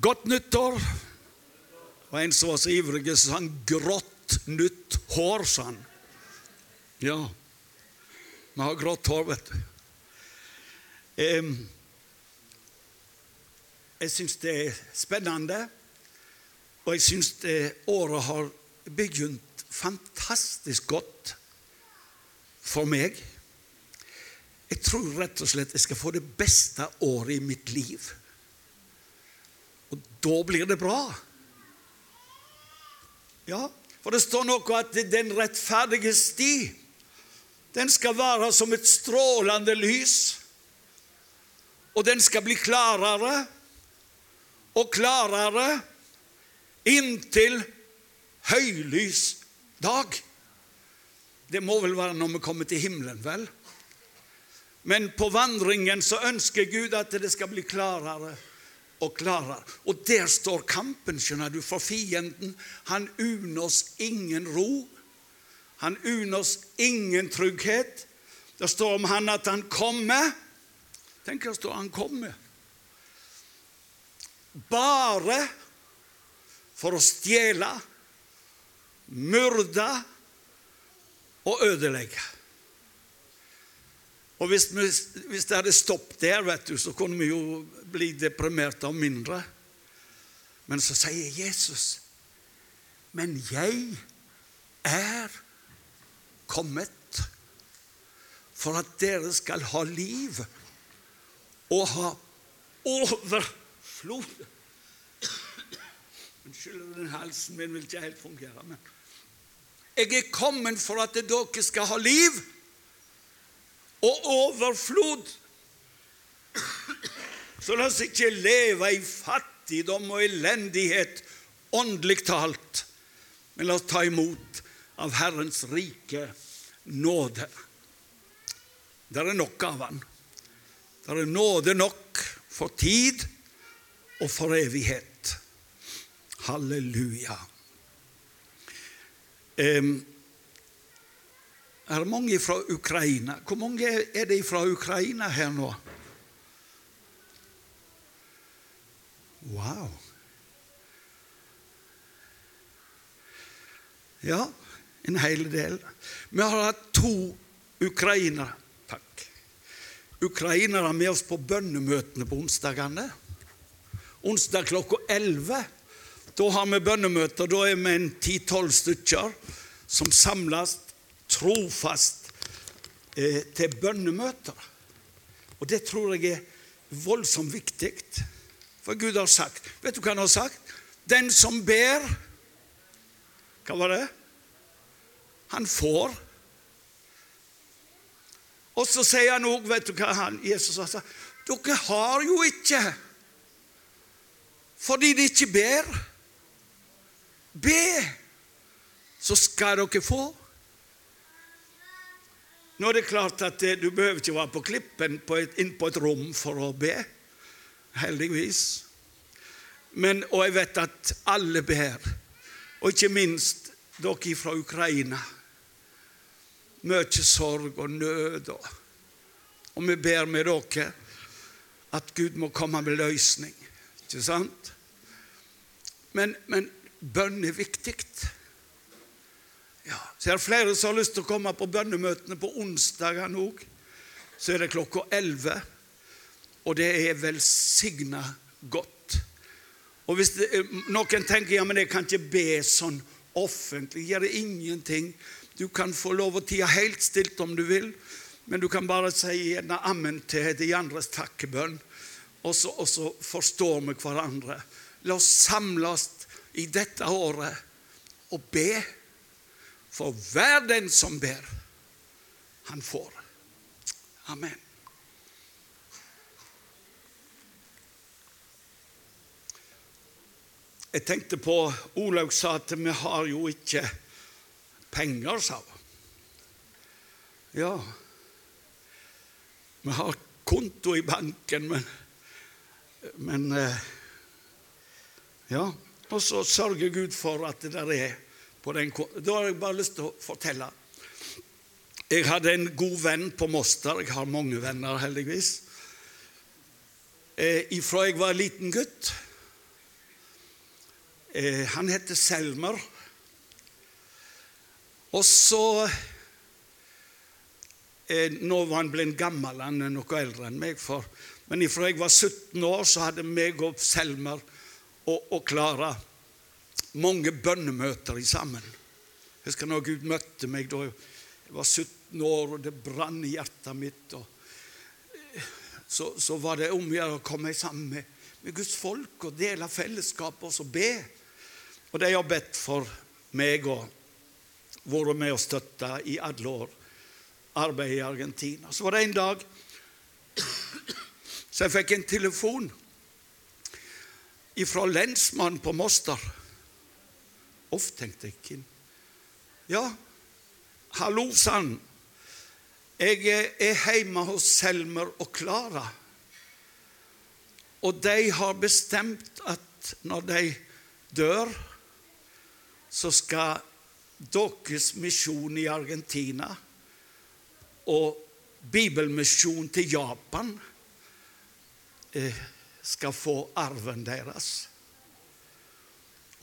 Godt nyttår. Og en som var så ivrig, så han grått nytt hår, sa han. Ja, vi har grått hår, vet du. Um, jeg syns det er spennende, og jeg syns året har begynt fantastisk godt for meg. Jeg tror rett og slett jeg skal få det beste året i mitt liv. Og da blir det bra. Ja, for det står noe at den rettferdige sti, den skal være som et strålende lys. Og den skal bli klarere og klarere inntil høylys dag. Det må vel være når vi kommer til himmelen, vel? Men på vandringen så ønsker Gud at det skal bli klarere og klarer. Og der står kampen, skjønner du, for fienden. Han unner oss ingen ro. Han unner oss ingen trygghet. Det står om han at han kommer. Tenk det står han kommer. Bare for å stjele, myrde og ødelegge. Og hvis, vi, hvis, det hadde stoppet der, vet du, så kunne vi jo bli deprimerte av mindre. Men så sier Jesus, 'Men jeg er kommet for at dere skal ha liv og ha overflod.' Unnskyld, den halsen min vil ikke helt fungere. men Jeg er kommet for at dere skal ha liv og overflod. Så la oss ikke leve i fattigdom og elendighet, åndelig talt, men la oss ta imot av Herrens rike nåde. Det er nok av Han. Det er nåde nok for tid og for evighet. Halleluja. Um, er det mange fra Ukraina? Hvor mange er det fra Ukraina her nå? Wow. Ja, en hel del. Vi har hatt to ukrainere Takk. Ukrainere med oss på bønnemøtene på onsdagene. Onsdag klokka 11. Da har vi bønnemøter. Da er vi en ti-tolv stykker som samles trofast eh, til bønnemøter. Og det tror jeg er voldsomt viktig. For Gud har sagt Vet du hva han har sagt? Den som ber Hva var det? Han får. Og så sier han òg, vet du hva han, Jesus har sagt? Dere har jo ikke fordi de ikke ber. Be, så skal dere få. Nå er det klart at Du behøver ikke være på klippen på et, inn på et rom for å be. Heldigvis. Men, og jeg vet at alle ber. Og ikke minst dere fra Ukraina. Mye sorg og nød. Og, og vi ber med dere at Gud må komme med løsning. Ikke sant? Men, men bønn er viktig. Ja, så er det flere som har lyst til å komme på bønnemøtene på onsdagene òg. Så er det klokka 11, og det er velsigna godt. Og hvis det, noen tenker ja, men jeg kan ikke be sånn offentlig, gjør det ingenting. Du kan få lov å tie helt stilt om du vil, men du kan bare si gjerne ammen til de andres takkebønn, og så, og så forstår vi hverandre. La oss samles i dette året og be. For hver den som ber, han får. Amen. Jeg tenkte på Olaug sa at vi har jo ikke penger, sa hun. Ja, vi har konto i banken, men, men eh, Ja. Og så sørger Gud for at det der er på den Da har jeg bare lyst til å fortelle. Jeg hadde en god venn på Moster. Jeg har mange venner, heldigvis. Eh, ifra jeg var liten gutt. Eh, han heter Selmer. Og så eh, Nå var han blitt gammel, han er noe eldre enn meg. For, men ifra jeg var 17 år, så hadde meg og Selmer og Klara mange bønnemøter sammen. Jeg husker når Gud møtte meg da jeg var 17 år, og det brann i hjertet mitt. Så, så, var det om å gjøre å komme sammen med, med, Guds folk og dele fellesskapet og så be. Og de har bedt for meg og vært med og støtta i alle år arbeidet i Argentina. Så var det en dag så jeg fikk en telefon fra lensmannen på Moster. Uff, tenkte jeg. Ja, hallo, sa han. Jeg er hjemme hos Selmer og Klara. Og de har bestemt at når de dør, så skal deres misjon i Argentina og bibelmisjon til Japan eh, skal få arven deres.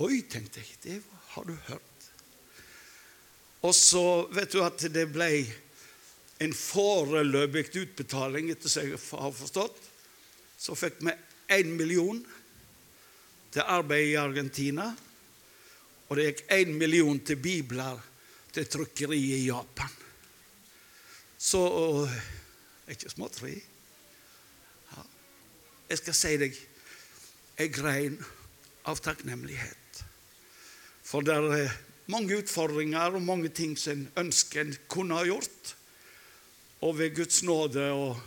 Oi, tenkte jeg, det har du hørt. Og så vet du at det ble en foreløpig utbetaling, etter som jeg har forstått. Så fikk vi én million til arbeid i Argentina. Og det gikk én million til bibler til trykkeriet i Japan. Så er ikke småtteri. Ja. Jeg skal si deg jeg grein av takknemlighet. For det er mange utfordringer og mange ting som en ønsker en kunne ha gjort og ved Guds nåde og,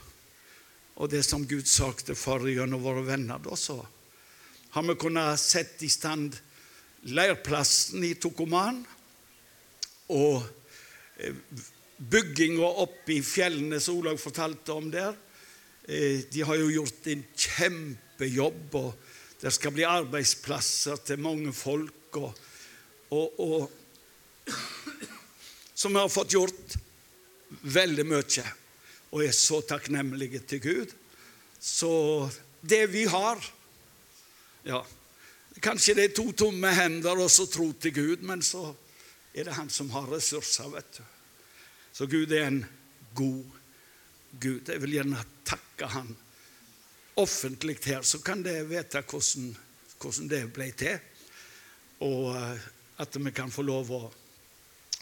og det som Gud sagte for gjennom våre venner, da, så har vi kunnet sette i stand leirplassen i Tokoman og eh, bygginga oppe i fjellene som Olaug fortalte om der. Eh, de har jo gjort en kjempejobb, og det skal bli arbeidsplasser til mange folk. Og, og, og som har fått gjort veldig mye og er så takknemlige til Gud. Så det vi har ja, Kanskje det er to tomme hender og så tro til Gud, men så er det Han som har ressurser. vet du. Så Gud er en god Gud. Jeg vil gjerne takke Han offentlig her, så kan dere vite hvordan, hvordan det ble til. Og eh, at vi kan få lov å,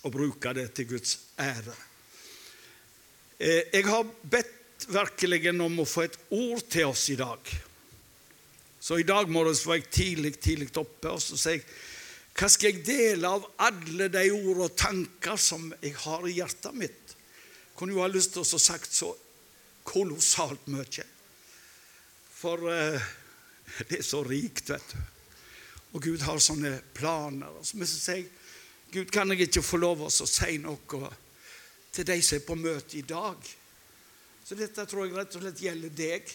å bruke det til Guds ære. Eh, jeg har bedt virkelig om å få et ord til oss i dag. Så i dag morges var jeg tidlig, tidlig oppe, og så sier jeg hva skal jeg dele av alle de ord og tanker som jeg har i hjertet mitt? Jeg kunne jo ha lyst til å sagt så kolossalt mye. For eh, det er så rikt, vet du. Og Gud har sånne planer. Og så sier jeg, Gud, kan jeg ikke få lov å si noe til de som er på møte i dag. Så dette tror jeg rett og slett gjelder deg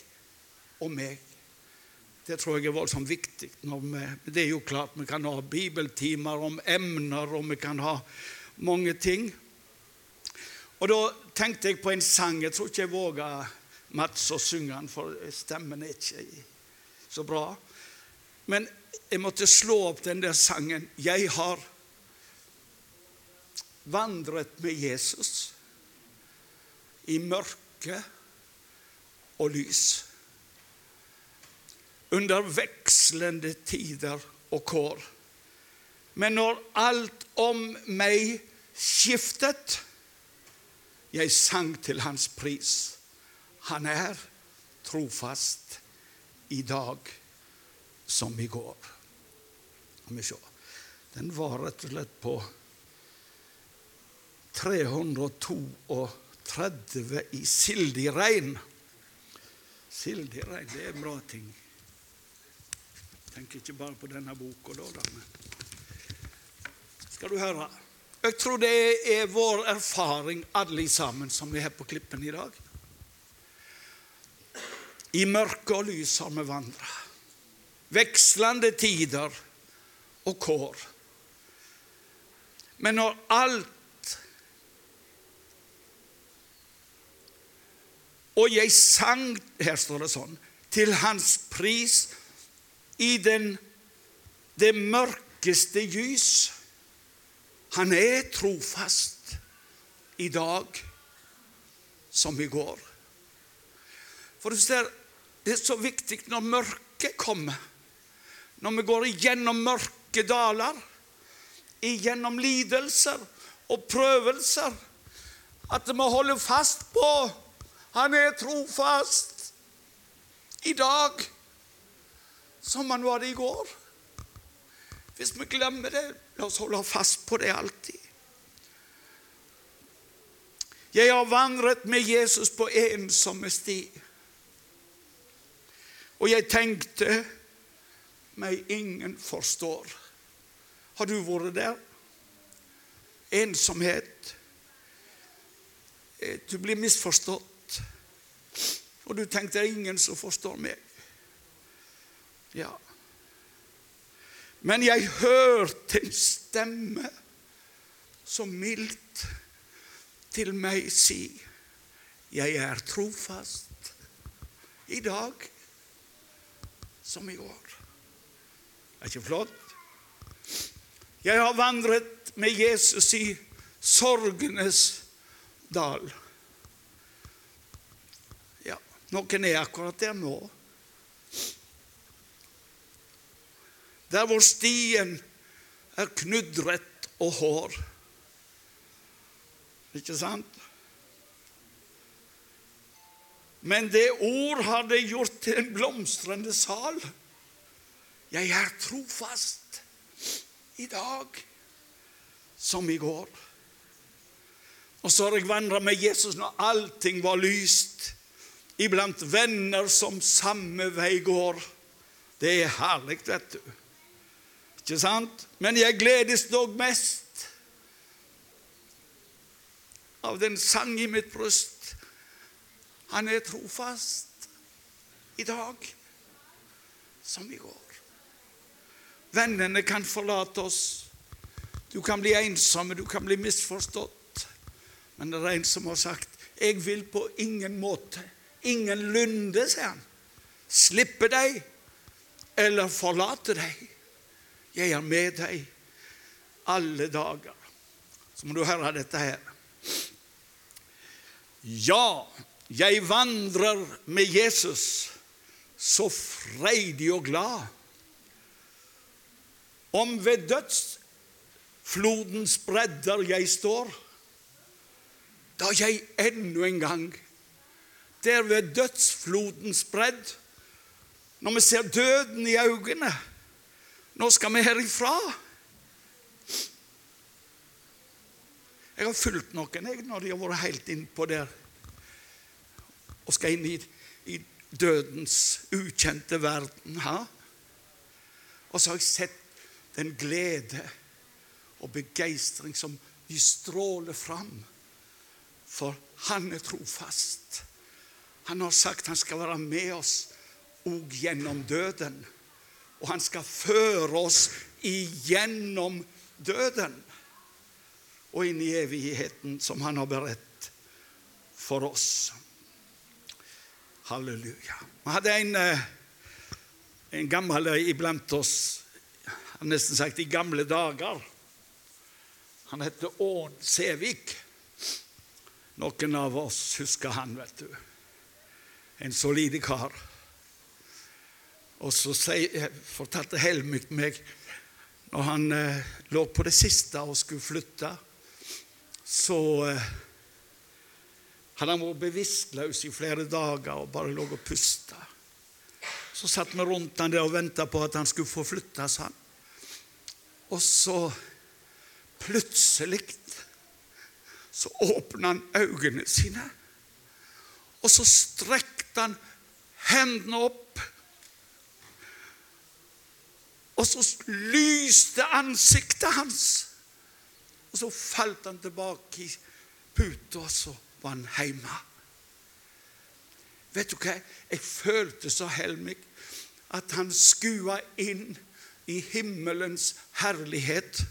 og meg. Det tror jeg er voldsomt viktig. Vi, det er jo klart vi kan ha bibeltimer om emner, og vi kan ha mange ting. Og da tenkte jeg på en sang. Jeg tror ikke jeg våger Mats å synge den, for stemmen er ikke så bra. Men jeg måtte slå opp den der sangen 'Jeg har vandret med Jesus i mørke og lys. Under vekslende tider og kår. Men når alt om meg skiftet, jeg sang til hans pris. Han er trofast i dag som i går. Den var rett og slett på 332 i. Sildig regn, det er en bra ting. Jeg tenker ikke bare på denne boka, da, skal du høre. Jeg tror det er vår erfaring, alle sammen som er her på Klippen i dag. I mørke og lys har vi vandra. Vekslende tider og kår. Men når alt Og jeg sang, her står det sånn, til hans pris i den, det mørkeste lys. Han er trofast i dag som i går. For du ser, Det er så viktig når mørket kommer, når vi går igjennom mørke daler, igjennom lidelser og prøvelser, at vi holder fast på Han er trofast i dag som han var det i går. Hvis vi glemmer det, la oss holde fast på det alltid. Jeg har vandret med Jesus på ensomme sti. Og jeg tenkte meg ingen forstår. Har du vært der? Ensomhet. Du blir misforstått. Og du tenkte det er ingen som forstår meg. Ja. Men jeg hørte en stemme så mildt til meg si, jeg er trofast i dag som i går. Er ikke flott? Jeg har vandret med Jesus i sorgenes dal. Ja, noen er akkurat der nå. Der hvor stien er knudret og hår. Ikke sant? Men det ord har det gjort til en blomstrende sal. Jeg er trofast i dag som i går. Og så har jeg vandra med Jesus når allting var lyst, iblant venner som samme vei går. Det er herlig, vet du. Ikke sant? Men jeg gledes dog mest av den sang i mitt bryst. Han er trofast i dag som i går. Vennene kan forlate oss. Du kan bli ensomme, du kan bli misforstått. Men det er en som har sagt 'Jeg vil på ingen måte, ingenlunde', sier han, 'slippe deg eller forlate deg'. Jeg er med deg alle dager. Så må du høre dette her. Ja, jeg vandrer med Jesus så freidig og glad. Om ved dødsflodens bredder jeg står, da jeg ennå en gang der ved dødsflodens bredd, når vi ser døden i øynene nå skal vi herifra. Jeg har fulgt noen jeg, når de har vært helt innpå der og skal inn i, i dødens ukjente verden. Ha? Og så har jeg sett den glede og begeistring som de stråler fram. For han er trofast. Han har sagt han skal være med oss òg gjennom døden og han skal føre oss igjennom døden og inn i evigheten som han har beredt for oss. Halleluja. Vi hadde en, eh, en gammel iblant oss, han nesten sagt i gamle dager. Han heter Ån Sævik. Noen av oss husker han, vet du. En solid kar. Og så fortalte Helmut meg når han eh, lå på det siste og skulle flytte, så eh, hadde han vært bevisstløs i flere dager og bare lå og pusta. Så satt vi rundt han der og venta på at han skulle få flytte seg. Og så plutselig så åpna han øynene sine, og så strekte han hendene opp Og så lyste ansiktet hans. Og så falt han tilbake i puta, og så var han hjemme. Vet du hva? Jeg følte så helmig at han skua inn i himmelens herlighet,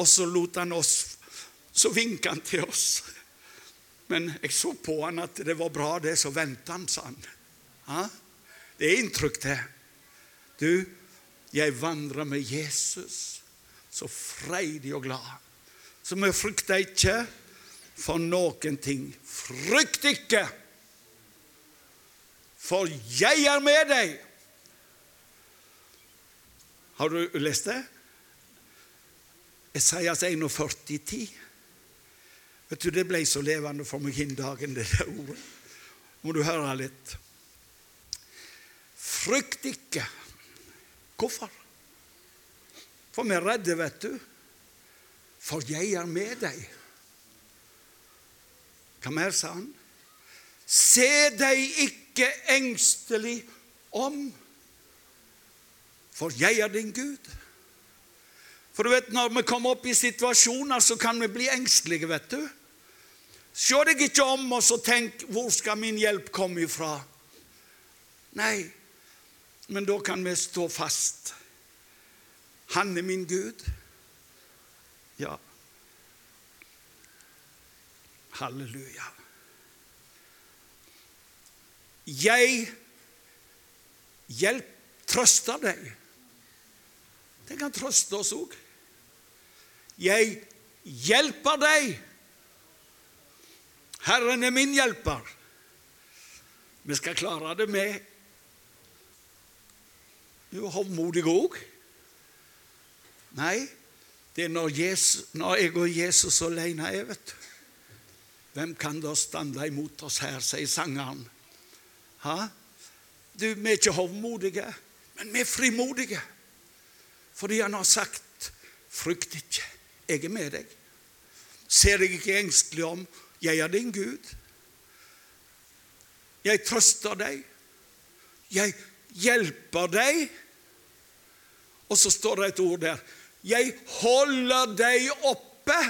og så lot han oss Så vinka han til oss. Men jeg så på han at det var bra, det, så venta han, sa han. Ha? Det er inntrykk, det. Du, Jeg vandrer med Jesus, så freidig og glad. Så vi frykter ikke for noen ting. Frykt ikke, for jeg er med deg. Har du lest det? Esaias 41, 10. Vet du, Det ble så levende for meg den dagen, det der ordet. Må du høre litt. Frykt ikke. Hvorfor? For vi er redde, vet du. For jeg er med deg. Hva mer sa han? Se deg ikke engstelig om, for jeg er din Gud. For du vet, Når vi kommer opp i situasjoner, så kan vi bli engstelige. vet du. Se deg ikke om og så tenk 'Hvor skal min hjelp komme ifra?' Nei, men da kan vi stå fast. Han er min Gud. Ja. Halleluja. Jeg hjelp, trøster deg. Det kan trøste oss òg. Jeg hjelper deg. Herren er min hjelper. Vi skal klare det med jo hovmodige òg. Nei, det er når, Jesus, når jeg og Jesus alene er, vet du. Hvem kan da stande imot oss her, sier sangeren. Ha? Du, Vi er ikke hovmodige, men vi er frimodige. Fordi han har sagt, 'Frykt ikke, jeg er med deg'. Ser deg ikke engstelig om, jeg er din Gud. Jeg trøster deg. Jeg hjelper deg. Og så står det et ord der. Jeg holder deg oppe.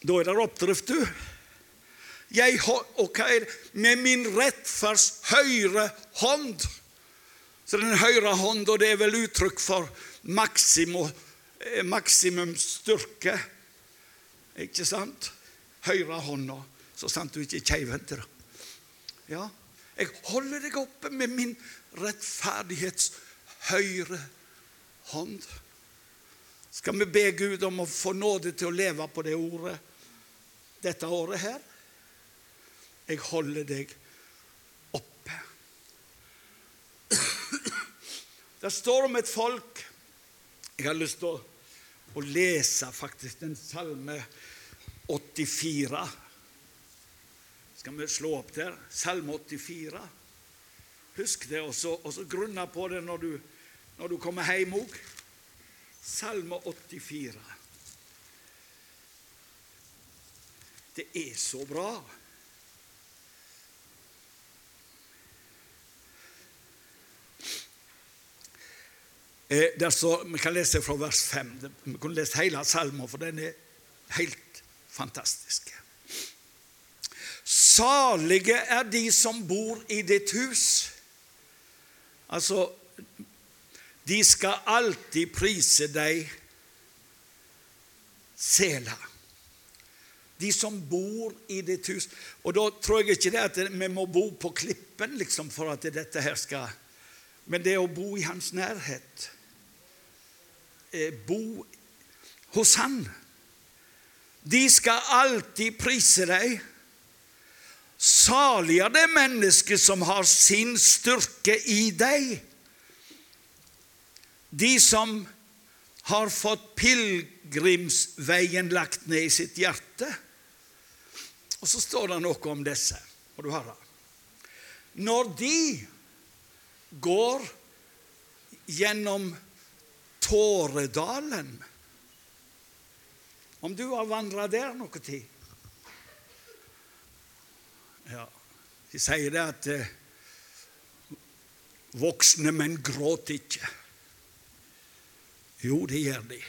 Da er det oppdrift, du. Jeg, og? Med min rettferds høyre hånd. Så den høyre hånda, det er vel uttrykk for maksimum, maksimum styrke. Ikke sant? Høyre hånda, så sant du ikke er keivhendt. Ja. Jeg holder deg oppe med min rettferdighets høyre hånd. Skal vi be Gud om å få nåde til å leve på det ordet dette året her? Jeg holder deg oppe. Det står om et folk Jeg har lyst til å, å lese faktisk den salme 84. Skal vi slå opp der? Salme 84. Husk det, og så, og så grunne på det når du, når du kommer hjem òg. Salme 84. Det er så bra. Eh, står, vi kan lese fra vers 5. Vi kunne lest hele salmen, for den er helt fantastisk. Salige er de som bor i ditt hus. Altså, de skal alltid prise deg, Sela. De som bor i ditt hus. Og da tror jeg ikke det at vi må bo på klippen liksom, for at dette her skal Men det å bo i hans nærhet. Eh, bo hos Han. De skal alltid prise deg. Salig er det mennesket som har sin styrke i deg. De som har fått pilegrimsveien lagt ned i sitt hjerte. Og så står det noe om disse. Må du høre. Når de går gjennom Tåredalen Om du har vandra der noe tid? Ja, De sier det at eh, voksne menn gråter ikke. Jo, det gjør de.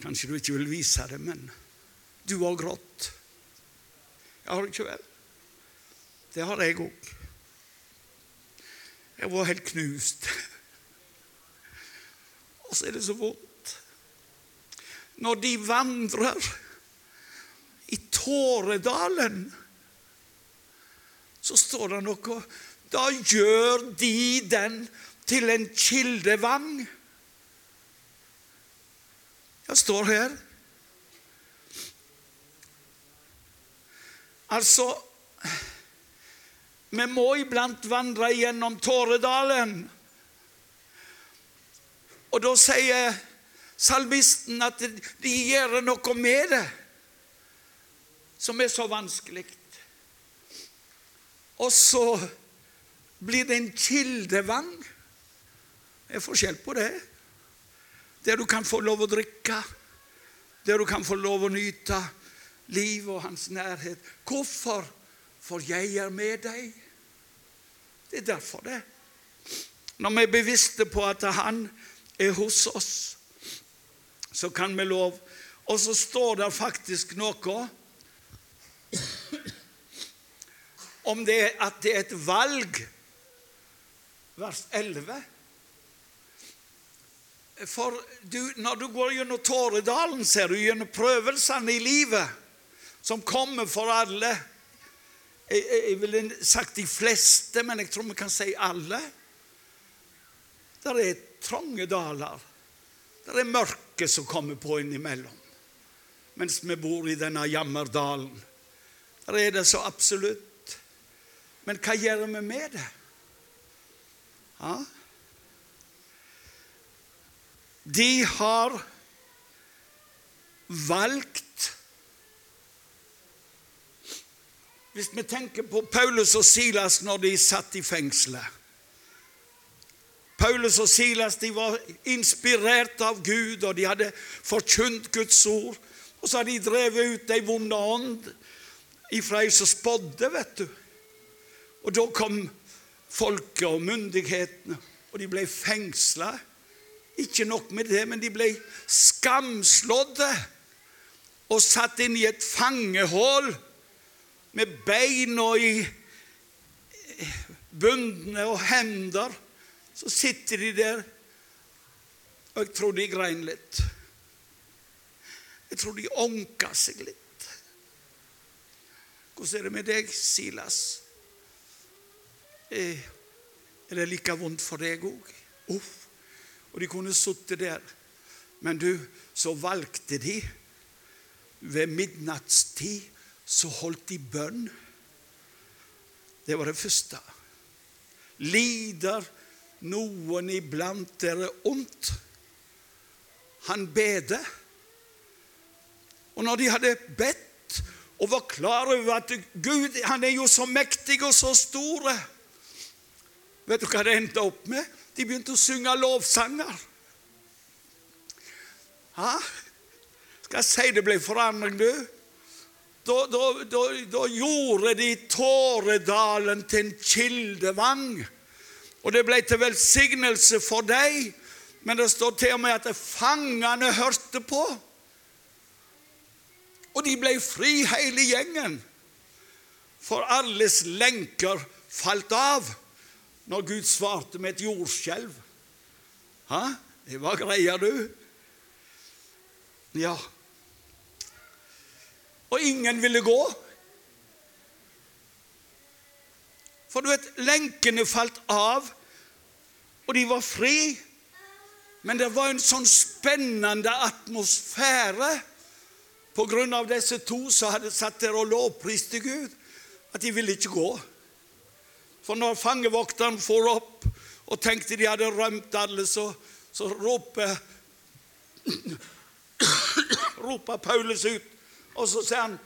Kanskje du ikke vil vise det, men du har grått. Jeg har ikke vel? Det har jeg òg. Jeg var helt knust. Og så er det så vondt. Når de vandrer i Tåredalen, så står det noe Da gjør de den til en kildevang. Jeg står her. Altså Vi må iblant vandre gjennom Tåredalen. Og da sier salmisten at de gjør noe med det som er så vanskelig. Og så blir det en kildevann. Det er forskjell på det. Der du kan få lov å drikke, der du kan få lov å nyte livet og hans nærhet. Hvorfor? For jeg er med deg. Det er derfor, det. Når vi er bevisste på at han er hos oss, så kan vi lov Og så står det faktisk noe om det at det er et valg. Vers 11. For du, når du går gjennom Tåredalen, ser du gjennom prøvelsene i livet som kommer for alle. Jeg, jeg ville sagt de fleste, men jeg tror vi kan si alle. Der er trange daler. Der er mørke som kommer på innimellom. Mens vi bor i denne jammerdalen. Der er det så absolutt. Men hva gjør vi med det? Ja? De har valgt Hvis vi tenker på Paulus og Silas når de satt i fengselet Paulus og Silas de var inspirert av Gud, og de hadde forkynt Guds ord. Og så hadde de drevet ut ei vond ånd ifra ei som spådde, vet du. Og da kom folket og myndighetene, og de ble fengsla. Ikke nok med det, men de ble skamslådde og satt inn i et fangehull med beina i bundne og hender. Så sitter de der, og jeg tror de grein litt. Jeg tror de ånka seg litt. Hvordan er det med deg, Silas? Er det like vondt for deg òg? Uff. Og de kunne sittet der. Men du, så valgte de ved midnattstid så holdt de bønn. Det var det første. Lider noen iblant dere ondt. Han bede. Og når de hadde bedt og var klar over at Gud han er jo så mektig og så stor Vet du hva det endte opp med? De begynte å synge lovsanger. Ja, skal jeg si det ble forandring, du? Da, da, da, da gjorde de Tåredalen til en kildevang. Og det ble til velsignelse for deg. Men det står til og med at fangene hørte på. Og de ble fri, hele gjengen. For alles lenker falt av når Gud svarte med et jordskjelv. Hæ? Det var greia, du. Ja. Og ingen ville gå. For du vet, lenkene falt av, og de var fri. Men det var en sånn spennende atmosfære på grunn av disse to som hadde satt der og lovpriste Gud, at de ville ikke gå. For når fangevokteren for opp og tenkte de hadde rømt alle, så, så roper, roper Paulus ut, og så sier han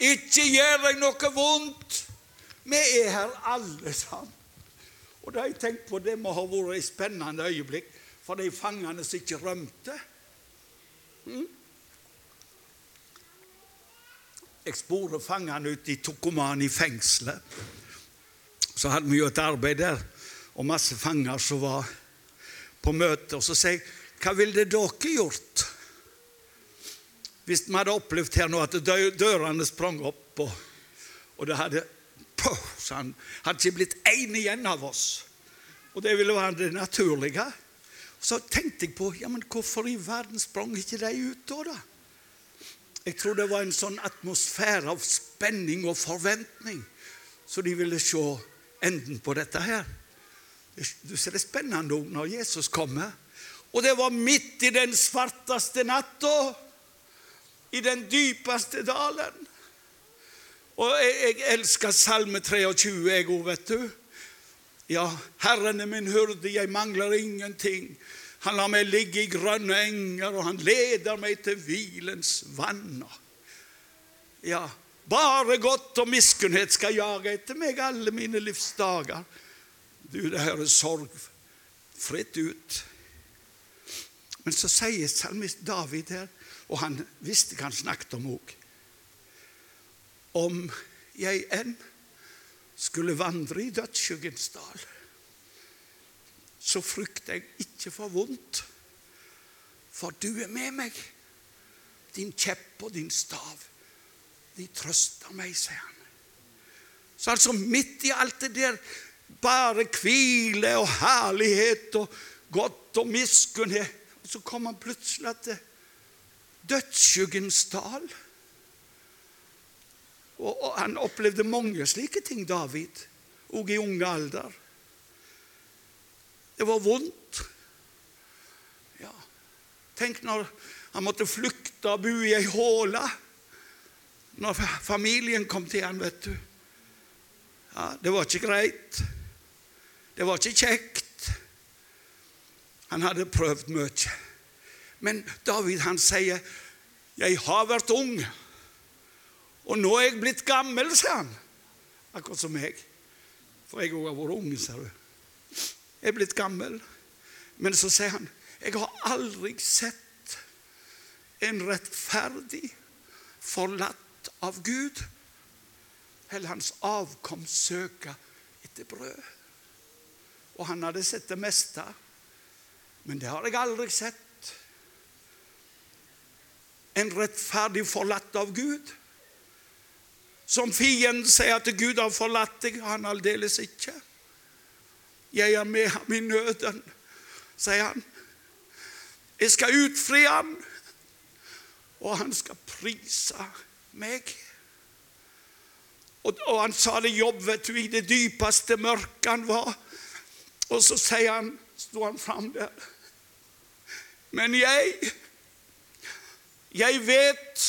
Ikke gjør deg noe vondt. Vi er her alle sammen. Og da har jeg tenkt på det må ha vært et spennende øyeblikk for de fangene som ikke rømte. Mm? Jeg sporer fangene ut i Tokoman i fengselet. Så hadde vi jo et arbeid der, og masse fanger som var på møte. Og så sier jeg, hva ville dere gjort hvis vi hadde opplevd her nå at dørene sprang opp, og, og det hadde så han hadde ikke blitt én igjen av oss. Og det ville være det naturlige. Så tenkte jeg på ja, men hvorfor i verden sprang ikke de ut da? da? Jeg tror det var en sånn atmosfære av spenning og forventning så de ville se enden på dette her. Du ser det spennende òg når Jesus kommer. Og det var midt i den svarteste natta, i den dypeste dalen. Og jeg, jeg elsker Salme 23, jeg òg, vet du. Ja, Herren er min hyrde, jeg mangler ingenting. Han lar meg ligge i grønne enger, og han leder meg til hvilens vanner. Ja, bare godt og miskunnhet skal jage etter meg alle mine livsdager. Du, det høres sorgfritt ut. Men så sier salmist David her, og han visste hva han snakket om òg Om jeg enn skulle vandre i dødsskyggens dal, så frykter jeg ikke for vondt, for du er med meg. Din kjepp og din stav, de trøster meg, sier han. Så altså midt i alt det der bare hvile og herlighet og godt og miskunnhet. Så kom han plutselig til dødsskyggens dal. Og, han opplevde mange slike ting, David, òg i unge alder. Det var vondt. Ja. Tenk når han måtte flykte og bo i ei håle. Når familien kom til han, vet du. Ja, det var ikke greit. Det var ikke kjekt. Han hadde prøvd mye. Men David han sier, 'Jeg har vært ung, og nå er jeg blitt gammel', sier han. Akkurat som meg. For jeg òg har vært ung, ser du. Jeg er blitt gammel. Men så sier han, 'Jeg har aldri sett en rettferdig forlatt av Gud' eller hans avkom søke etter brød. Og han hadde sett det meste, men det har jeg aldri sett. En rettferdig forlatt av Gud. Som fienden sier at Gud har forlatt deg, han aldeles ikke. Jeg er med ham i nøden, sier han. Jeg skal utfri ham, og han skal prise meg. Og, og, han sa det jobb vet du, i det dypeste mørket han var. Og så sier han, sto han fram der Men jeg, jeg vet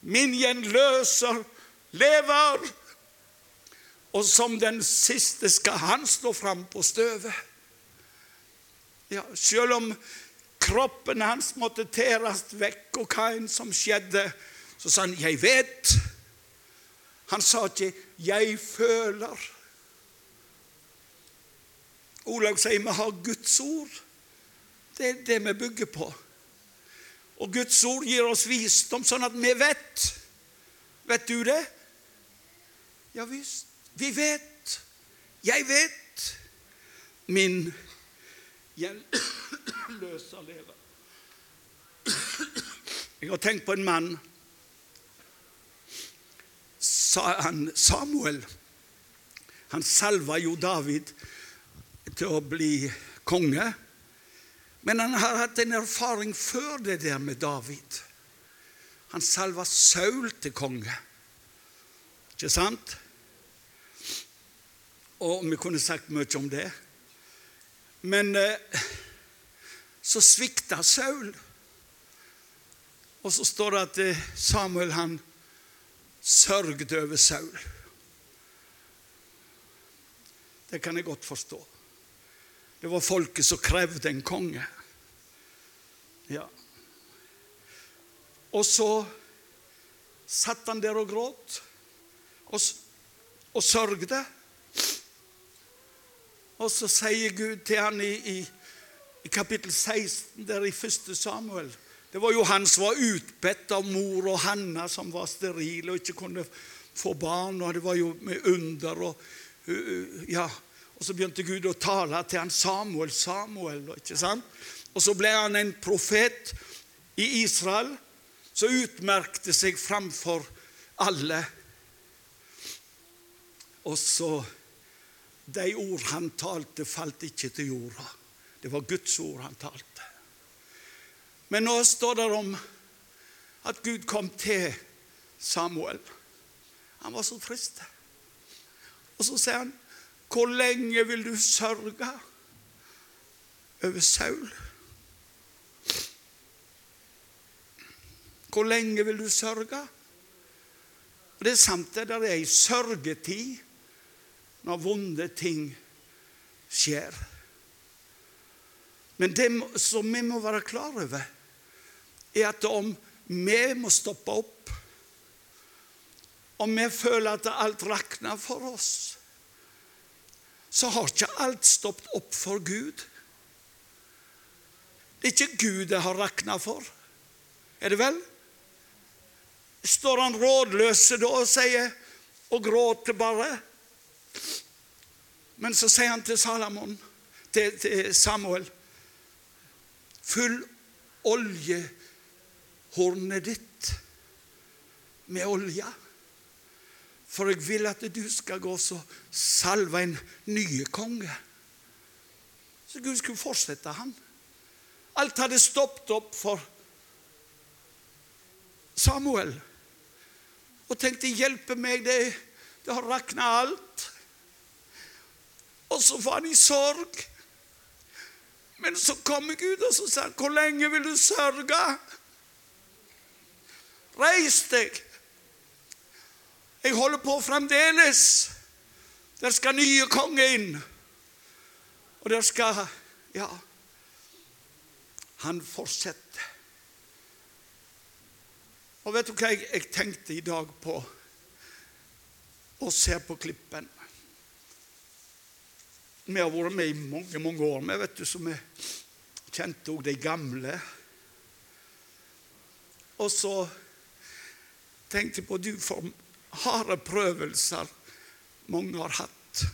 min gjenløser lever. Og som den siste skal han stå fram på støvet. Ja, selv om kroppen hans måtte tæres vekk, og hva enn som skjedde, så sa han 'Jeg vet'. Han sa ikke 'jeg føler'. Olaug sier vi har Guds ord. Det er det vi bygger på. Og Guds ord gir oss visdom, sånn at vi vet. Vet du det? Ja visst. Vi vet. Jeg vet. Min gjenløser lever. Jeg har tenkt på en mann sa han Samuel. Han salva jo David til å bli konge. Men han har hatt en erfaring før det der med David. Han salva Saul til konge. Ikke sant? Og vi kunne sagt mye om det. Men eh, så svikta Saul. Og så står det at eh, Samuel han sørget over Saul. Det kan jeg godt forstå. Det var folket som krevde en konge. Ja. Og så satt han der og gråt og, og sørgde. Og så sier Gud til han i, i, i kapittel 16, der i 1. Samuel det var jo han som var utbedt av mor og Hanna, som var steril og ikke kunne få barn. og Det var jo med under. og ja, og Så begynte Gud å tale til han Samuel, Samuel. ikke sant? Og så ble han en profet i Israel som utmerkte seg framfor alle. Og så De ord han talte, falt ikke til jorda. Det var Guds ord han talte. Men nå står det om at Gud kom til Samuel. Han var så trist. Og så sier han, 'Hvor lenge vil du sørge over Saul?' Hvor lenge vil du sørge? Og Det er sant det der er ei sørgetid når vonde ting skjer. Men det som vi må være klar over, er at om vi må stoppe opp, om vi føler at alt rakner for oss, så har ikke alt stoppet opp for Gud. Det er ikke Gud det har rakna for. Er det vel? Står han rådløse da og sier og gråter bare? Men så sier han til Salamon, til, til Samuel Fyll oljehornet ditt med olje. For jeg vil at du skal gå og salve en ny konge. Så Gud skulle fortsette han. Alt hadde stoppet opp for Samuel. Og tenkte 'hjelpe meg, det, det har rakna alt'. Og så var han i sorg. Men så kom Gud og så sa 'Hvor lenge vil du sørge?' Reis deg. Jeg holder på fremdeles. Der skal nye konge inn. Og der skal Ja. Han fortsetter. Og vet du hva jeg, jeg tenkte i dag på? å se på klippen. Vi har vært med i mange mange år, vi, vet du, så vi kjente òg de gamle. Og så tenkte jeg på du for harde prøvelser mange har hatt.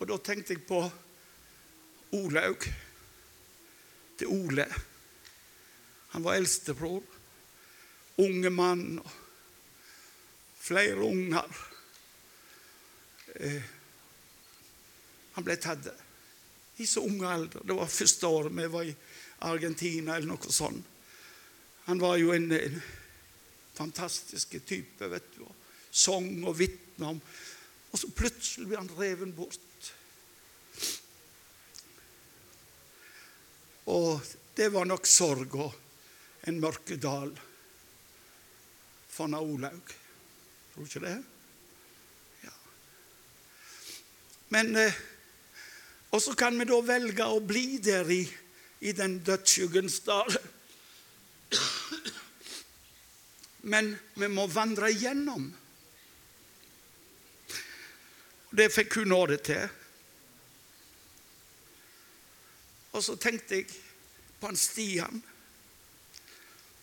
Og da tenkte jeg på Olaug. Til Ole. Han var eldstebror. Unge mann flere unger. Eh, han ble tatt i så ung alder. Det var første året vi var i Argentina eller noe sånt. Han var jo en, en fantastisk type, vet du. Og sang og vitna om Og så plutselig ble han reven bort. Og det var nok sorg og en mørke dal for Olaug. Tror du ikke det? Ja. Men eh, Og så kan vi da velge å bli der i, i den dødsskyggens dal. Men vi må vandre igjennom. Det fikk hun nåde til. Og så tenkte jeg på han Stian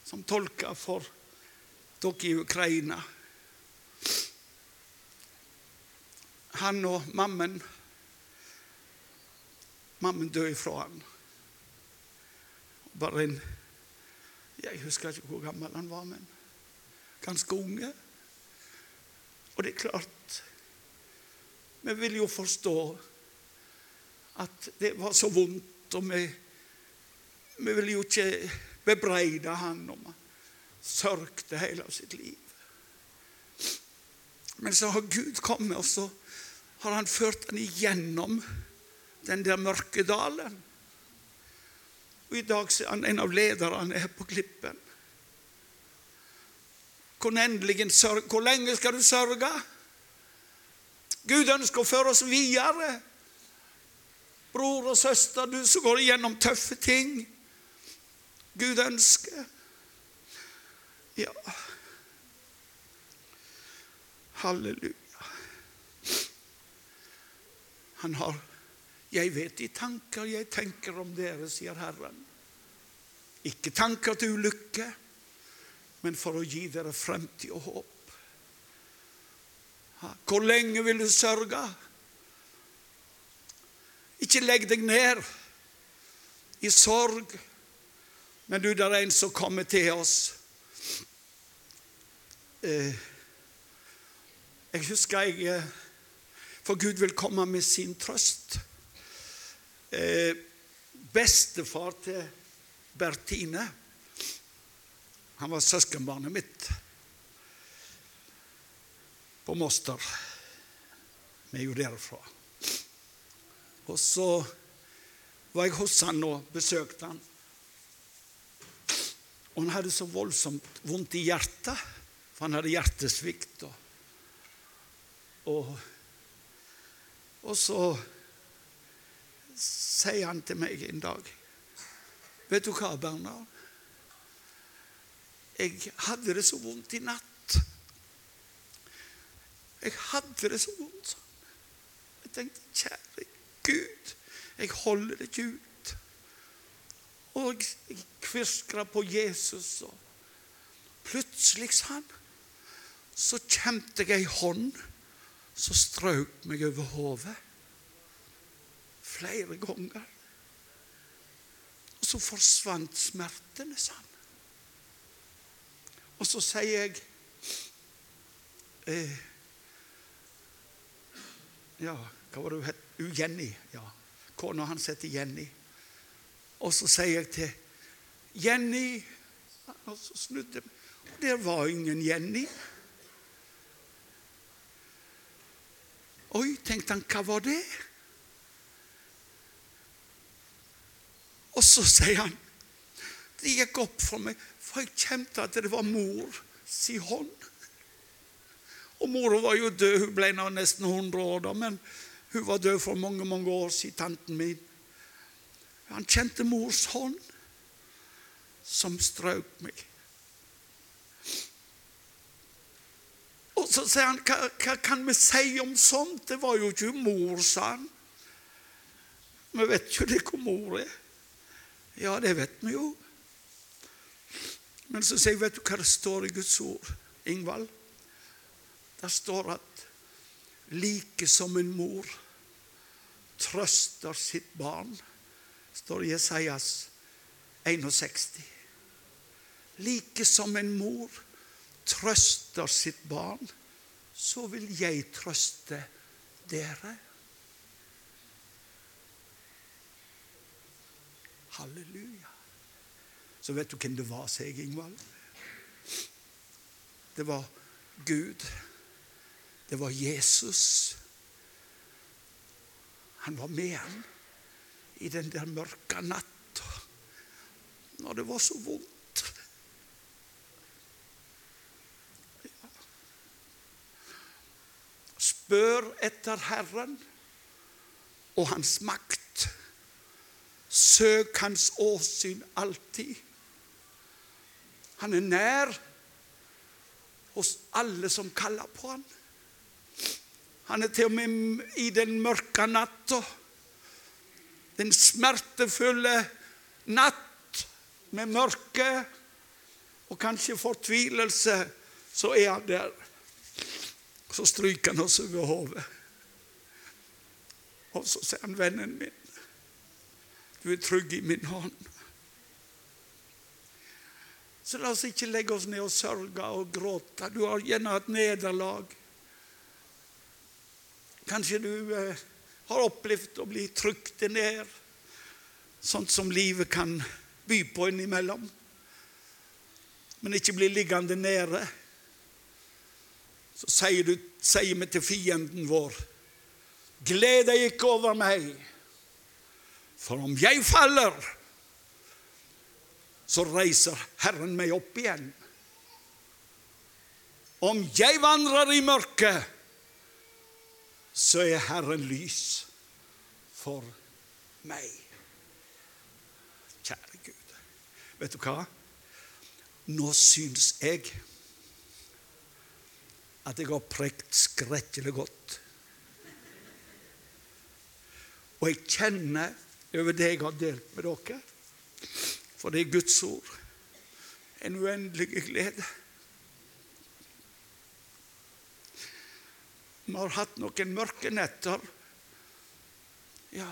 som tolker for dere i Ukraina. Han og mammen Mammen døde ifra han. Bare en Jeg husker ikke hvor gammel han var, men ganske unge. Og det er klart Vi vil jo forstå at det var så vondt, og vi, vi vil jo ikke bebreide han om han sørgte hele sitt liv. Men så har Gud kommet, og så har han ført han igjennom den der mørke dalen. Og I dag er han en av lederne her på Klippen. Hvor, hvor lenge skal du sørge? Gud ønsker å føre oss videre. Bror og søster, du som går igjennom tøffe ting. Gud ønsker. Ja. Halleluja. Han har 'Jeg vet de tanker jeg tenker om dere', sier Herren. Ikke tanker til ulykke, men for å gi dere fremtid og håp. Hvor lenge vil du sørge? Ikke legg deg ned i sorg men du, det er en som kommer til oss. Eh, jeg husker jeg eh, For Gud vil komme med sin trøst. Eh, bestefar til Bertine Han var søskenbarnet mitt. på Moster. Vi er jo derfra. Og så var jeg hos han og besøkte han. Og han hadde så voldsomt vondt i hjertet, for han hadde hjertesvikt. Og, og, og så sier han til meg en dag Vet du hva, Bernard? Jeg hadde det så vondt i natt. Jeg hadde det så vondt sånn. Jeg tenkte, kjære Gud, jeg holder det ikke ut. Og jeg kvirskra på Jesus, og plutselig, sa han, så kjente jeg ei hånd som strøk meg over hodet. Flere ganger. Og så forsvant smertene, sa han. Og så sier jeg eh, Ja, hva var det hun het? Jenny. Ja. Kona hans heter Jenny. Og så sier jeg til Jenny Og så snudde jeg Og der var ingen Jenny. Oi, tenkte han, hva var det? Og så sier han Det gikk opp for meg, for jeg kjente at det var mor si hånd. Og mora var jo død, hun ble nesten 100 år, da, men hun var død for mange mange år siden, tanten min. Han kjente mors hånd som strøk meg. Og så sier han, hva, kan vi si om sånt? Det var jo ikke mor, sa han. Vi vet jo det hvor mor er. Ja, det vet vi jo. Men så sier jeg, vet du hva det står i Guds ord, Ingvald? Der står at like som en mor trøster sitt barn, står det i Jesajas 61. Like som en mor trøster sitt barn, så vil jeg trøste dere. Halleluja. Så vet du hvem det var, sier jeg, Ingvald? Det var Gud. Det var Jesus. Han var med han i den der mørke natta når det var så vondt. Ja. Spør etter Herren og Hans makt. Søk Hans åsyn alltid. Han er nær hos alle som kaller på han. Han er til og med i den mørke natta, den smertefulle natt med mørke og kanskje fortvilelse, så er han der. Så stryker han oss over hodet. Og så sier han, vennen min, du er trygg i min hånd. Så la oss ikke legge oss ned og sørge og gråte. Du har gjerne hatt nederlag. Kanskje du eh, har opplevd å bli trykt ned, sånt som livet kan by på innimellom. Men ikke bli liggende nede. Så sier, du, sier vi til fienden vår Gled deg ikke over meg, for om jeg faller, så reiser Herren meg opp igjen. Om jeg vandrer i mørket, så er Herren lys for meg. Kjære Gud. Vet du hva? Nå syns jeg at jeg har prekt skrekkelig godt. Og jeg kjenner over det jeg har delt med dere, for det er Guds ord, en uendelig glede. Vi har hatt noen mørke netter, ja,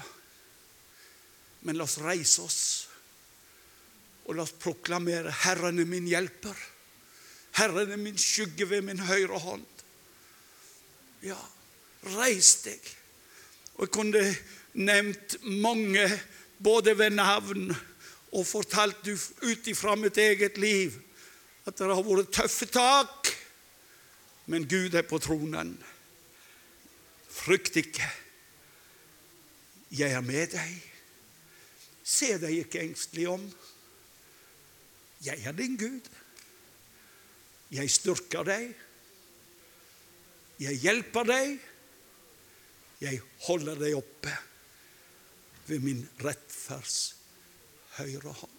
men la oss reise oss, og la oss proklamere 'Herren er min hjelper'. Herren er min skygge ved min høyre hånd. Ja, reis deg. Og jeg kunne nevnt mange, både ved navn og fortalt ut ifra mitt eget liv, at det har vært tøffe tak. Men Gud er på tronen. Frykt ikke. Jeg er med deg. Se deg ikke engstelig om. Jeg er din Gud. Jeg styrker deg. Jeg hjelper deg. Jeg holder deg oppe ved min rettferds høyre hånd.